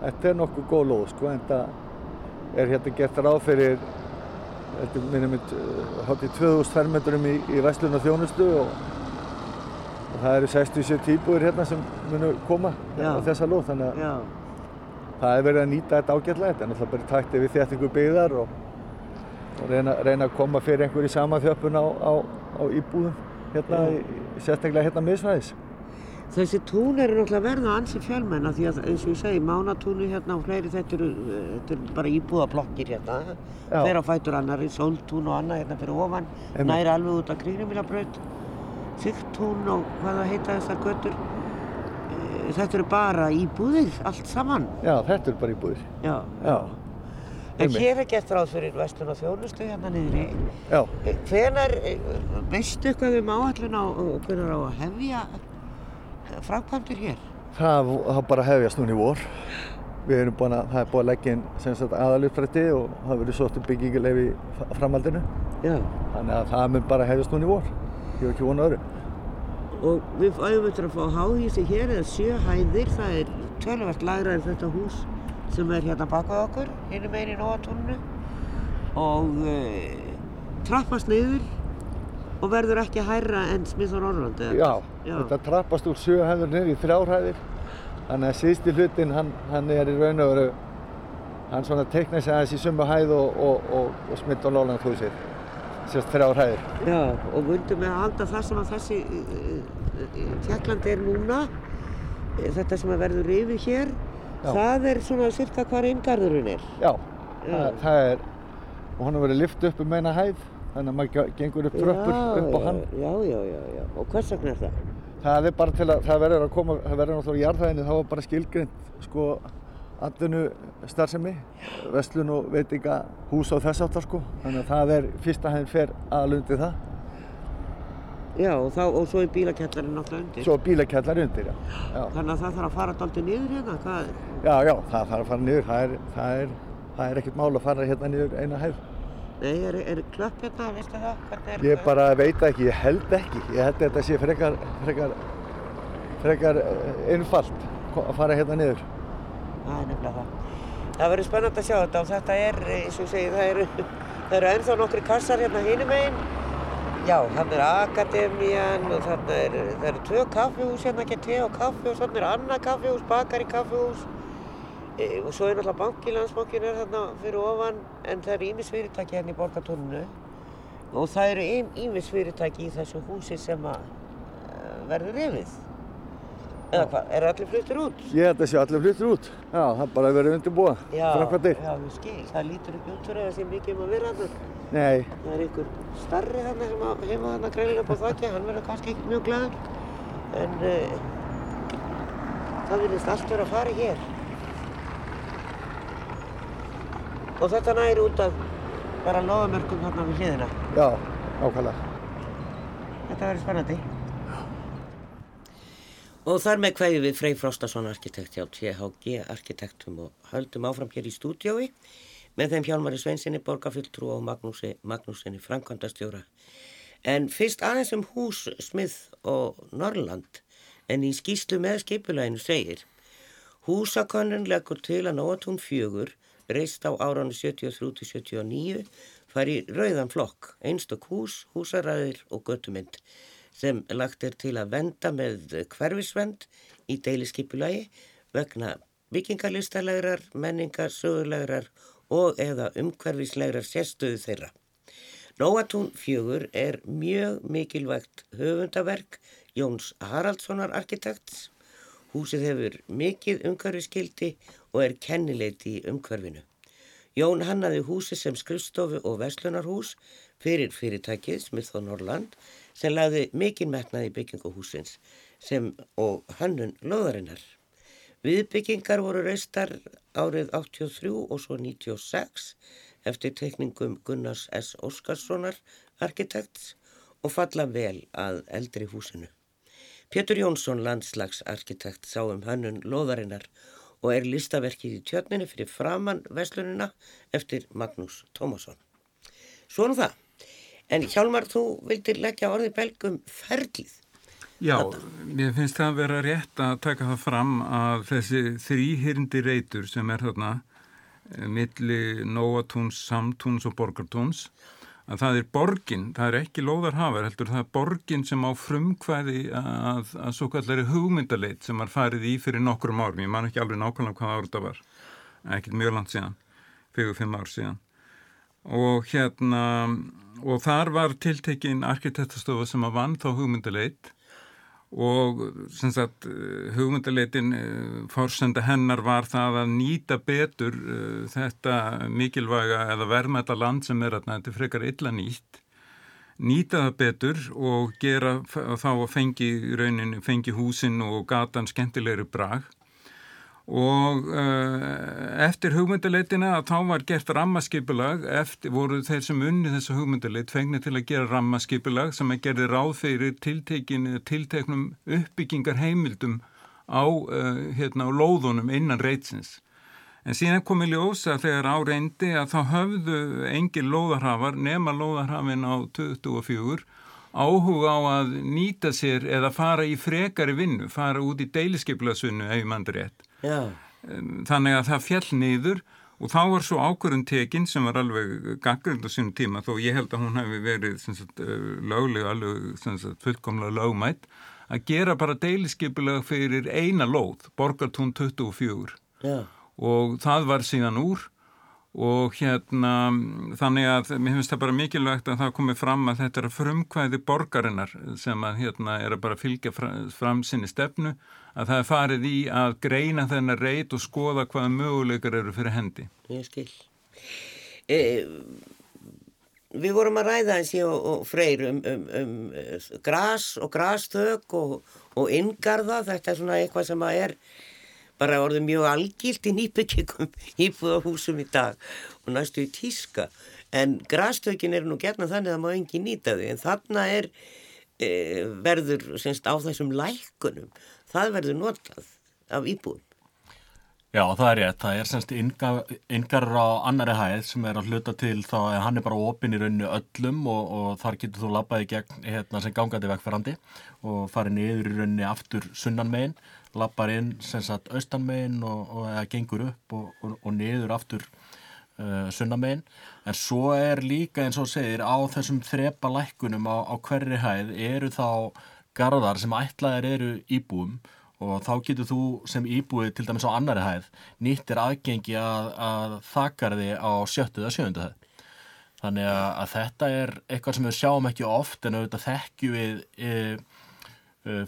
þetta er nokkuð góð lóð sko, en það er hérna gert ráð fyrir minnum mitt hátt í 2000 fermetrum í, í Vestlun og þjónustu og, og það eru 67 íbúðir hérna sem munu koma á þessa lóð. Þannig að Já, það er verið að nýta þetta ágætlega. Þetta er náttúrulega bara takti við þéttingu byggðar og, og reyna, reyna að koma fyrir einhverju samanþjöppun á, á, á íbúðum hérna, í, sérstaklega hérna miðsvæðis. Þessi tún eru náttúrulega verða ansi fjölmenn af því að eins og ég segi, mánatúnu hérna og fleiri þetta eru, þetta eru bara íbúðablokkir hérna. Hver á fætur annari, sóltún og annað hérna fyrir ofan, Einmitt. næri alveg út á Kringlumílabraut, Þygtún og hvað það heita þessar götur. Eh, Þetta eru bara íbúðir, allt saman. Já, þetta er bara íbúðir. Já. Já, En Einmitt. hér er gett ráð fyrir vestlun og þjónustu hérna niðri. já. Eh, Hvenar, eh, veistu eitthvað um áallun á, og hvenar á að hefja framkvæmdur hér? Það, það bara hefjast núna í vor. Við erum búin að, það er búin að leggja inn aðalupprætti og það verður sótt um bygginguleif í framhaldinu. Já. Þannig að það mun bara hefjast núna í vor. Ég hef ekki vonað öðru. Og við æfum eftir að fá háhísi hér eða sjö hæðir, það er töluvert lagra en þetta hús sem er hérna bakað okkur, hinum meginn í Nóatúnnu og e, trappast niður og verður ekki hærra en Smith og Norrland eða? Já, Já. þetta trappast úr sjö hefður niður í þrjárhæðir. Þannig að síðsti hlutin, hann, hann er í raun og veru, hann svona teiknar sig aðeins í sömu hæð og, og, og, og smitt og lóland húsið. Sérst þrjárhæðir. Já, og vundum við að halda það sem að þessi tjekkland er núna, þetta sem að verður rifið hér, Já. það er svona cirka hvar inngarðurinn er. Já. Það, það er, og hann har verið lyft upp um eina hæð, þannig að maður ge- gengur upp tröppur upp á hann. Já, já, já, já, og hvers vegna er það? Það er bara til að, það verður að koma, það verður náttúrulega í jarðhæðinni, þá var bara skilgrind, sko, allinu starfsemi, vestlun og veitinga, hús og þess áttar, sko. Þannig að það er, fyrsta hæðin fer aðalundi það, Já, og, þá, og svo er bílakjallarinn náttúrulega undir. svo bílakjallari undir, já. Já, Þannig að það þarf að fara dálítið niður hérna, hvað? já, já það þarf að fara niður, það er, það er, það er Nei, er, er klöpp hérna, veistu það? Hvernig er Ég bara veit það ekki, ég held ekki. Ég held að þetta sé frekar, frekar, frekar eh, einfalt að fara hérna niður. Það er nefnilega það. Það verður spennand að sjá þetta og þetta er, eins og ég segi, það eru, það eru ennþá nokkri kassar hérna hínum einn. Já, hann er Akademían og þarna er, það eru tvö kaffihús hérna, ekki te og kaffi og þarna er annað kaffihús, bakari kaffihús. E, og svo er náttúrulega banki, landsbankin er þarna fyrir ofan, en það eru ímis fyrirtæki hérna í borgartónunu. Og það eru ímis fyrirtæki í þessu húsi sem að uh, verður rifið. Eða hvað, er allir fluttir út? Ég held að sé allir fluttir út. Já, það bara verið undirbúa. Já, já, ég skil. Það lítur ekki út fyrir að það sé mikið um að vera hann. Nei, Það er einhver starri hann sem að heima hann að greinilega upp á þakki. Hann verður kannski ekki mjög glæður. En uh, það vilist allt vera að fara hér. Og þetta næri út af bara loðamörkum þarna við hliðina. já, ákvæmlega. Þetta verður spennandi. Og þar með hverju við Frey Frostason arkitekt hjá THG arkitektum og höldum áfram hér í stúdiói með þeim Hjálmari Sveinsinni, borgarfulltrú og Magnúsi, Magnúsinni Frankvandastjóra. En fyrst aðeins um hús Smith og Norrland en í skýslu með skipulæginu segir Húsakönnun leggur til að Nóatún fjögur reist á áranu 73-79 fari í rauðan flokk, einstök hús, húsaræðir og göttumynd sem lagt er til að venda með hverfisvend í deiliskipulagi vegna byggingarlistalegrar, menningar, sögulegrar og eða umhverfislegrar sérstöðu þeirra. Nóatún fjögur er mjög mikilvægt höfundaverk Jóns Haraldssonar arkitekts. Húsið hefur mikið umhverfiskildi og er kennileiti í umhverfinu. Jón hannaði húsi sem skrifstofu og verslunarhús fyrir fyrirtækið Smith og Norrland sem laði mikið metnaði bygginguhúsins sem og hannun loðarinnar. Viðbyggingar voru reistar árið 83 og svo 96 eftir tekningum Gunnars S. Óskarssonar arkitekts og falla vel að eldri húsinu. Pétur Jónsson, landslagsarkitekt, sá um hannun loðarinnar og er listaverkið í tjörninu fyrir framann veslunina eftir Magnús Tómasson. Svona það. En Hjálmar, þú vildir leggja orði belgum ferlið. Já, mér finnst það að vera rétt að taka það fram að þessi þrýhyrndi reytur sem er þarna eh, milli Nóatúns, Samtúns og Borgartúns að það er borgin, það er ekki lóðarhafar heldur það er borgin sem á frumkvæði að, að svo kallari hugmyndaleit sem var farið í fyrir nokkrum árum. Ég man ekki alveg nákvæmlega hvað ár þetta var. Ekkert mjög langt síðan, fyrir fimm ár síðan. Og hérna og þar var tiltekin arkitektastofa sem að vann þá hugmyndaleit og sagt, hugmyndaleitin fórsenda hennar var það að nýta betur uh, þetta mikilvæga eða verðmæta land sem er þetta frekar illa nýtt nýta það betur og gera þá að fengi raunin, fengi húsin og gatan skemmtilegri brag og uh, eftir hugmyndaleitina að þá var gert rammaskipulag eftir voru þeir sem unni þessu hugmyndaleit fengni til að gera rammaskipulag sem að gerði ráð fyrir tilteknum uppbyggingar heimildum á, uh, hérna, á lóðunum innan reytsins. En síðan kom í ljósa þegar á reyndi að þá höfðu engin lóðarhafar nema lóðarhafin á 24 áhuga á að nýta sér eða fara í frekari vinnu, fara út í deiliskeiplasvinnu ef mann rétt. Já. Þannig að það fjall niður og þá var svo ákvörðun tekinn sem var alveg gaggrind á sínum tíma þó ég held að hún hefði verið sagt, löglega, alveg sagt, fullkomlega lögmætt að gera bara deiliskeiplega fyrir eina lóð, Borgartún 24 Já. og það var síðan úr og hérna þannig að mér finnst það bara mikilvægt að það komi fram að þetta er að frumkvæði borgarinnar sem að hérna er að bara fylgja fram sinni stefnu að það er farið í að greina þennar reit og skoða hvaða möguleikar eru fyrir hendi. Ég skil. E, við vorum að ræða eins og, og freyr um, um, um gras og grastök og, og inngarða, þetta er svona eitthvað sem að er bara orðið mjög algilt í nýbyggingum íbúðahúsum í dag og næstu í tíska. En grastökin er nú gerna þannig að maður engi nýta þau en þarna er e, verður semst á þessum lækunum það verður notað af íbúðum. Já, það er rétt. Það er semst yngar á annari hæð sem er að hluta til þá að hann er bara opinn í rauninu öllum og, og þar getur þú labbaði gegn hérna, sem gangandi vekkferandi og farið niður í rauninu aftur sunnan megin, labbar inn sem sagt austan megin og, og eða gengur upp og, og niður aftur uh, sunnan megin. En svo er líka eins og segir á þessum þrepa lækkunum á, á hverri hæð eru þá garðar sem ætlaðir eru íbúum og þá getur þú sem íbúið til dæmis á annari hæð nýttir aðgengi að, að þakkarði á sjöttu eða sjöndu hæð. Þannig að, að þetta er eitthvað sem við sjáum ekki oft en auðvitað þekkju við e,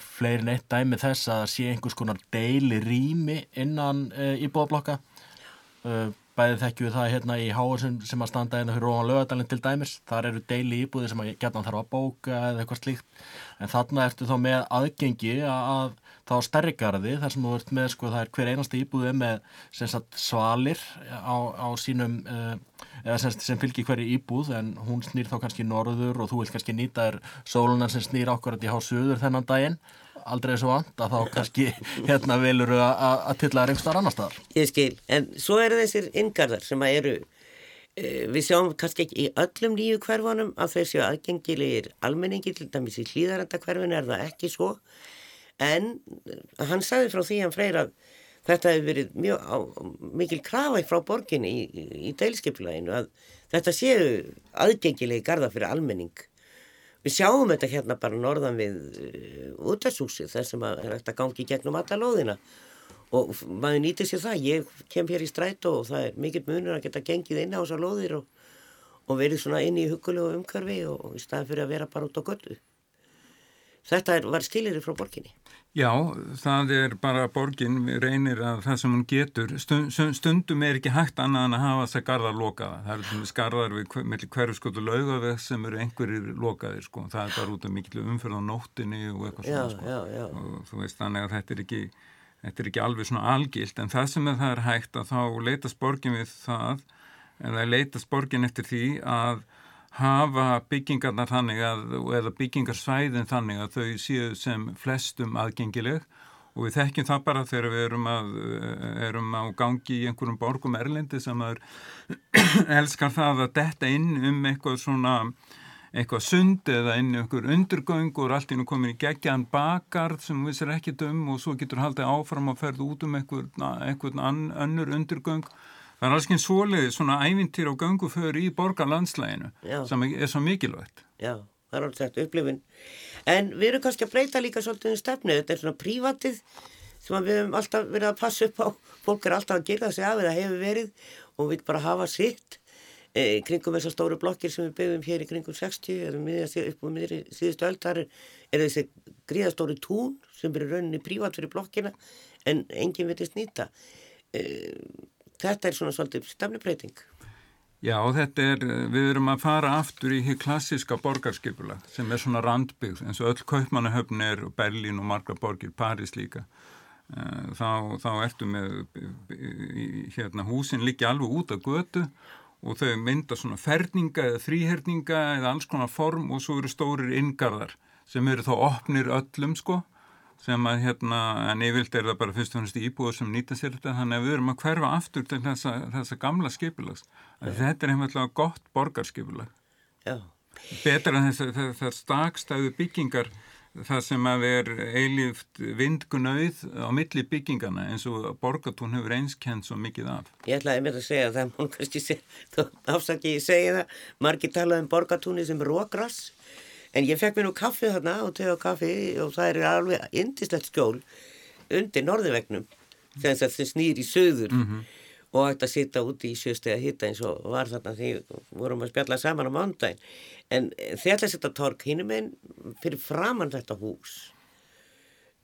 fleirin eitt dæmi þess að sé einhvers konar deili rými innan e, íbúðablokka. E, bæðið þekkju við það hérna í háarsum sem að standa hérna fyrir ofan lögadalinn til dæmis. Þar eru deili íbúði sem að geta þarf að bóka eða eitthvað slíkt. En þarna ertu þá með aðgengi að þá stærri gardi þar sem þú ert með sko það er hver einasta íbúðið með sagt, svalir á, á sínum uh, eða sem, sem fylgir hverju íbúð en hún snýr þá kannski norður og þú vil kannski nýta þér sólunar sem snýr ákvarðat í hásuður þennan daginn aldrei svo vant að þá kannski hérna velur að tilla einhverstaðar annar staðar. Ég skil, en svo eru þessir yngarðar sem að eru uh, við sjáum kannski ekki í öllum nýju hverfanum að þessu aðgengilegir almenningi til dæmis í hlýðaranda hverfin er það ekki svo en hann sagði frá því hann freyr að þetta hefur verið mjög á, mikil krafa frá borginni í, í, deilskipleginu að þetta séu aðgengilegi garda fyrir almenning. Við sjáum þetta hérna bara norðan við uh, útverðshúsi þar sem að er eftir að gangi gegnum alla lóðina og maður nýtir sér það. Ég kem hér í stræt og það er mikill munur að geta gengið inn á þessa lóðir og, og verið svona inn í hugulegu umkarfi og, og í staðan fyrir að vera bara út á göldu. Þetta var skilir frá borginni. Já, það er bara borgin reynir að það sem hún getur stund, stundum er ekki hægt annað en að hafa þess að garðar lokaða. Það eru skarðar við mellir hverju skotu laugaveg sem eru einhverjir lokaðir sko. Það er bara út af miklu umfyrð á nóttinni og eitthvað já, svona sko. Já, já. Og þú veist þannig að þetta er ekki, þetta er ekki alveg svona algilt en það sem er það er hægt að þá leitast borgin við það eða leitast borgin eftir því að hafa byggingarnar þannig að, eða byggingarsvæðin þannig að þau séu sem flestum aðgengileg. Og við þekkjum það bara þegar við erum, að, erum á gangi í einhverjum borgum erlendi sem er elskar það að detta inn um eitthvað svona eitthvað sund eða inn í einhver undurgöng og allt inn og komin í gegjaðan bakard sem við sér ekki dum og svo getur haldið áfram að ferða út um einhvern önnur undurgöng Það er alls ekki svoleiði svona ævintýr og ganguföður í borgarlandslæginu sem er svo mikilvægt. Já, það er alveg sagt upplifin. En við erum kannski að breyta líka svolítið um stefnu. Þetta er svona prívatið sem við hefum alltaf verið að passa upp á. Fólk er alltaf að gera sig af eða hefur verið og við bara hafa sitt e, kringum þessar stóru blokkir sem við byggum hér í kringum 60 eða miðast upp á miðri síðustu öll. Það er, er þessi gríðastóri tún sem er rauninni prívat fyrir blokkina en enginn vitist nýta. E, þetta er svona svolítið stefnubreiting. Já, þetta er, við erum að fara aftur í hér klassiska borgarskipula sem er svona randbyggð eins og öll Kaupmannahöfn og Berlín og margra borgir, Paris líka. Eh, þá, þá ertu með hérna húsin líka alveg út af götu og þau mynda svona ferninga eða þrýherninga eða alls konar form og svo eru stórir ingarðar sem eru þá opnir öllum sko sem að hérna, en yfirlt er það bara fyrst og fyrst íbúður sem nýta sér þetta þannig að við erum að hverfa aftur til þessa, þessa gamla skipilags. Þetta er heimlega gott borgarskipilag. Já. Betra en þess að það stakstæðu byggingar það sem að er eilíft vindgunauð á milli byggingana eins og borgatún hefur einskend svo mikið af. Ég ætlaði mér að segja það, mún kannski segja, afsaki ég segja það, margir talaði um borgatúni sem rógrass En ég fekk mér nú kaffi þarna og tegja kaffi og það er alveg indislegt skjól undir norðvegnum sem það snýr í söður mm -hmm. og ætti að sitta úti í sjöstega hitta eins og var þarna því vorum að spjalla saman á mándagin. En þetta er þetta tork hínum en fyrir framann þetta hús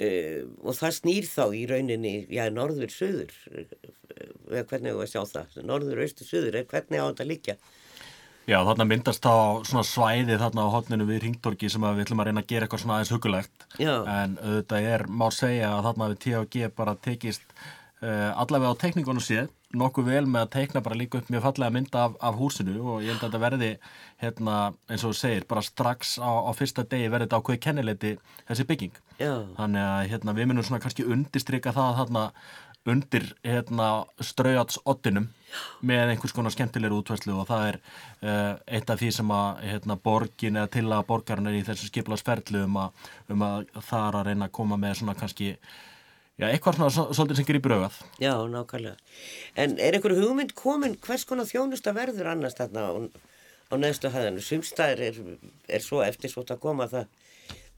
uh, og það snýr þá í rauninni, já, norður-söður, uh, hvernig þú veist á það, norður-austur-söður, hvernig á þetta líka? Já, þarna myndast á svona svæði þarna á hodninu við Ringtorki sem við ætlum að reyna að gera eitthvað svona aðeins hugulegt Já. en auðvitað er, má segja að þarna við T&G bara tekist uh, allavega á tekningunum séð nokkuð vel með að teikna bara líka upp mjög fallega mynda af, af húsinu og ég held að þetta verði hérna, eins og þú segir, bara strax á, á fyrsta degi verði þetta ákveði kennileiti þessi bygging Já. þannig að hérna, við munum svona kannski undistrykka það þarna undir hérna, straujatsottinum með einhvers konar skemmtilegur útværslu og það er uh, eitt af því sem að hérna, borgin eða til að borgarinn er í þessu skiplarsferðlu um, um að það er að reyna að koma með svona kannski Já, eitthvað svona svolítið sem grýpur auðað. Já, nákvæmlega. En er einhverju hugmynd komin hvers konar þjónusta verður annars þarna á, á neðstu hæðinu? Sumstæðir er, er svo eftir svo að koma það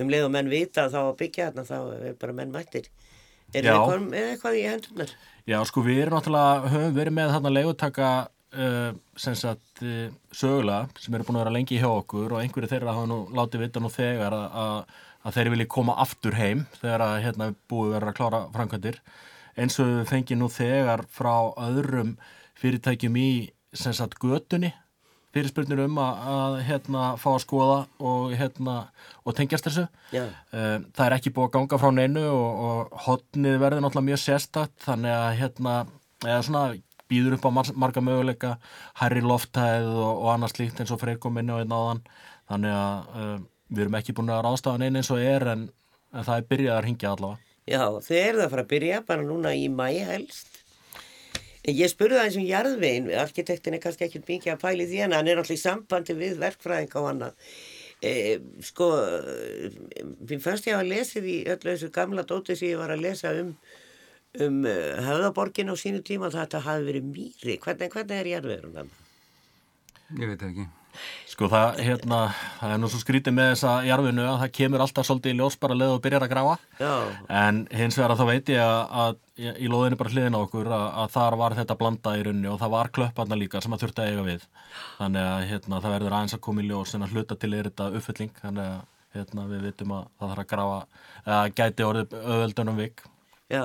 um leið og menn vita þá að byggja þarna þá er bara menn mættir. Er eitthvað, eitthvað í hendunar? Já, sko við erum náttúrulega, höfum verið með þarna leiðutaka uh, sem sagt uh, sögulega sem eru búin að vera lengi hjá okkur og einhverju þeirra hafa nú látið vita nú þegar að að þeir vilji koma aftur heim þegar að hérna búið verið að klára framkvæmdir eins og við fengjum nú þegar frá öðrum fyrirtækjum í sem sagt götunni fyrirspurnir um að, að hérna fá að skoða og hérna og tengjast þessu Já. Eh, það er ekki búið að ganga frá neinu og, og hotnið verður náttúrulega mjög sérstatt þannig að hérna svona býður upp á marga möguleika hærri loftæð og, og annars líkt eins og freyr kom inn á einn áðan þannig að um, við erum ekki búin að ráðstafa neina eins og er en, en það er byrjað að ringja allavega. Já, þau eru það að fara að byrja bara núna í mæi helst. Ég spurði það eins og jarðvegin, arkitektin er kannski ekki mikið að pæli því en hann er alltaf í sambandi við verkfræðing og annað. E, sko, mér fannst ég að lesið í öllu þessu gamla dóti sem ég var að lesa um, um höfðaborgin á sínu tíma og þetta hafi verið mýri. Hvernig, hvernig er jarðvegurinn það? Ég veit ekki. Sko það, hérna, það er nú svo skrítið með þessa jarfinu að það kemur alltaf svolítið í ljós bara leið og byrjar að grafa Já. en hins vegar að þá veit ég að, að í loðinu bara hliðin á okkur að, að þar var þetta blanda í runni og það var klöpparna líka sem að þurfti að eiga við. Þannig að hérna, það verður aðeins að koma í ljós en að hluta til er þetta uppfylling. Þannig að hérna, við vitum að það þarf að grafa að gæti orðið öðvöldunum vik. Já,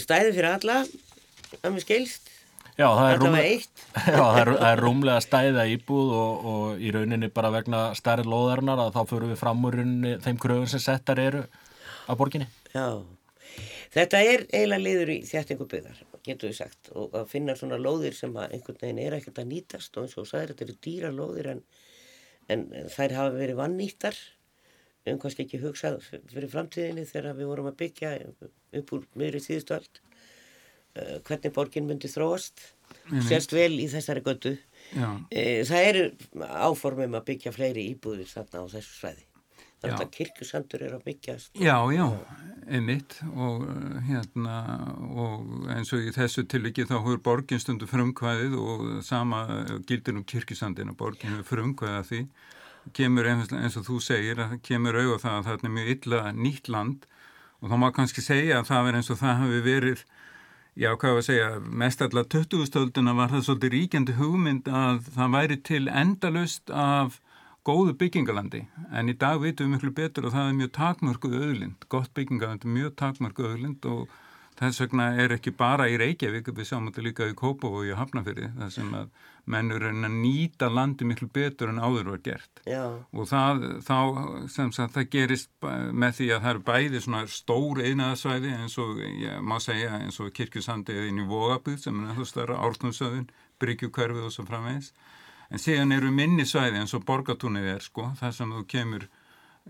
stæði fyrir alla að mér skilst. Já, það er, rúmlega, já, það er, það er rúmlega stæða íbúð og, og í rauninni bara vegna stærri loðarnar að þá fyrir við fram úr rauninni þeim kröfun sem settar eru á borginni. Já, þetta er eiginlega liður í þjættingu byggðar, getur við sagt, og að finna svona lóðir sem að einhvern veginn er ekkert að nýtast og eins og sæðir þetta eru dýra lóðir en, en þær hafa verið vannýttar, um kannski ekki hugsað fyrir framtíðinni þegar við vorum að byggja upp úr miðri síðustöld uh, hvernig borgin myndi þróast. Sérst vel í þessari götu. Uh, það eru áformum að byggja fleiri íbúðir þarna á þessu svæði þannig að kirkusandur er að byggjast Já, já, einmitt. Og eh, hérna og eins og í þessu tilviki þá hefur borgin stundu frumkvæðið og sama gildir um kirkusandin og borgin hefur frumkvæðið því. Kemur eins og þú segir að kemur auðvitað það að það er mjög illa nýtt land. Og þá má kannski segja að það er eins og það hafi verið já, hvað var að segja, mest allar 20-stölduna var það svolítið ríkjandi hugmynd að það væri til endalust af góðu byggingalandi en í dag veitum við miklu betur og það er mjög takmörku öðlind, gott byggingalandi, mjög takmörku öðlind og þess vegna er ekki bara í Reykjavík, við sjáum þetta líka í Kópavói og Hafnafyrði, það sem að mennur er að nýta landi miklu betur en áður var gert. Já. og það, þá, sem sagt, það gerist með því að það eru bæði svona stór einaðasvæði eins og, ég má segja, eins og kirkjusandi eða inn í Vogabíð sem er náttúrulega stærra ártnumsöðun, Bryggjukverfið og svo framvegis en síðan eru minni svæði eins og Borgatúnið er sko, það sem þú kemur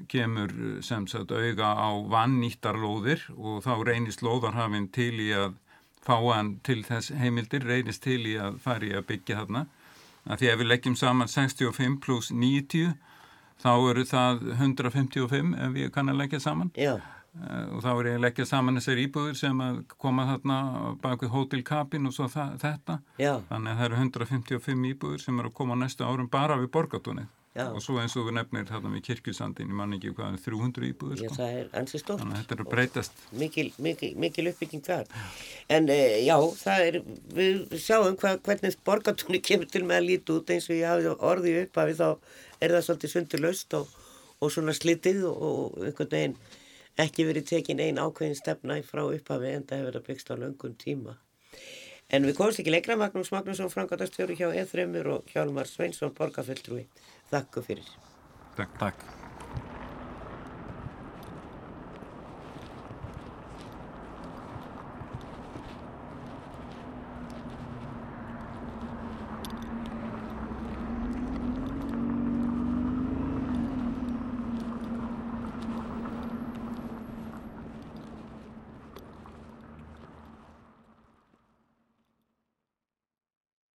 kemur sem sagt auga á vannýttarlóðir og þá reynist lóðarhafinn til í að fá hann til þess heimildir, reynist til í að fara í að byggja þarna. Að því að við leggjum saman 65 pluss 90 þá eru það 155 ef við kannan leggja saman. Já. Uh, og þá er ég að leggja saman þessar íbúður sem að koma þarna bak við Hotel Capin og svo þetta. Já. Þannig að það eru 155 íbúður sem eru að koma næsta árum bara við borgatónið. Já. og svo eins og við nefnir þarna við kirkjusandin ég man ekki hvað, 300 íbúður sko. Já, það er þannig að þetta er að breytast mikil, mikil, mikil uppbygging þar en e, já, það er við sjáum hva, hvernig borgatónu kemur til með að líti út eins og ég hafi orðið upp að þá er það svolítið sundur löst og, og svona slitið og, og einhvern veginn ekki verið tekin einn ákveðin stefna frá upphafi en það hefur verið að byggst á löngum tíma En við komumst ekki leikra Magnús Magnússon, frangatastjóri hjá E3 og Hjálmar Sveinsson, borgarföldrúi. Þakku fyrir. Takk. Takk.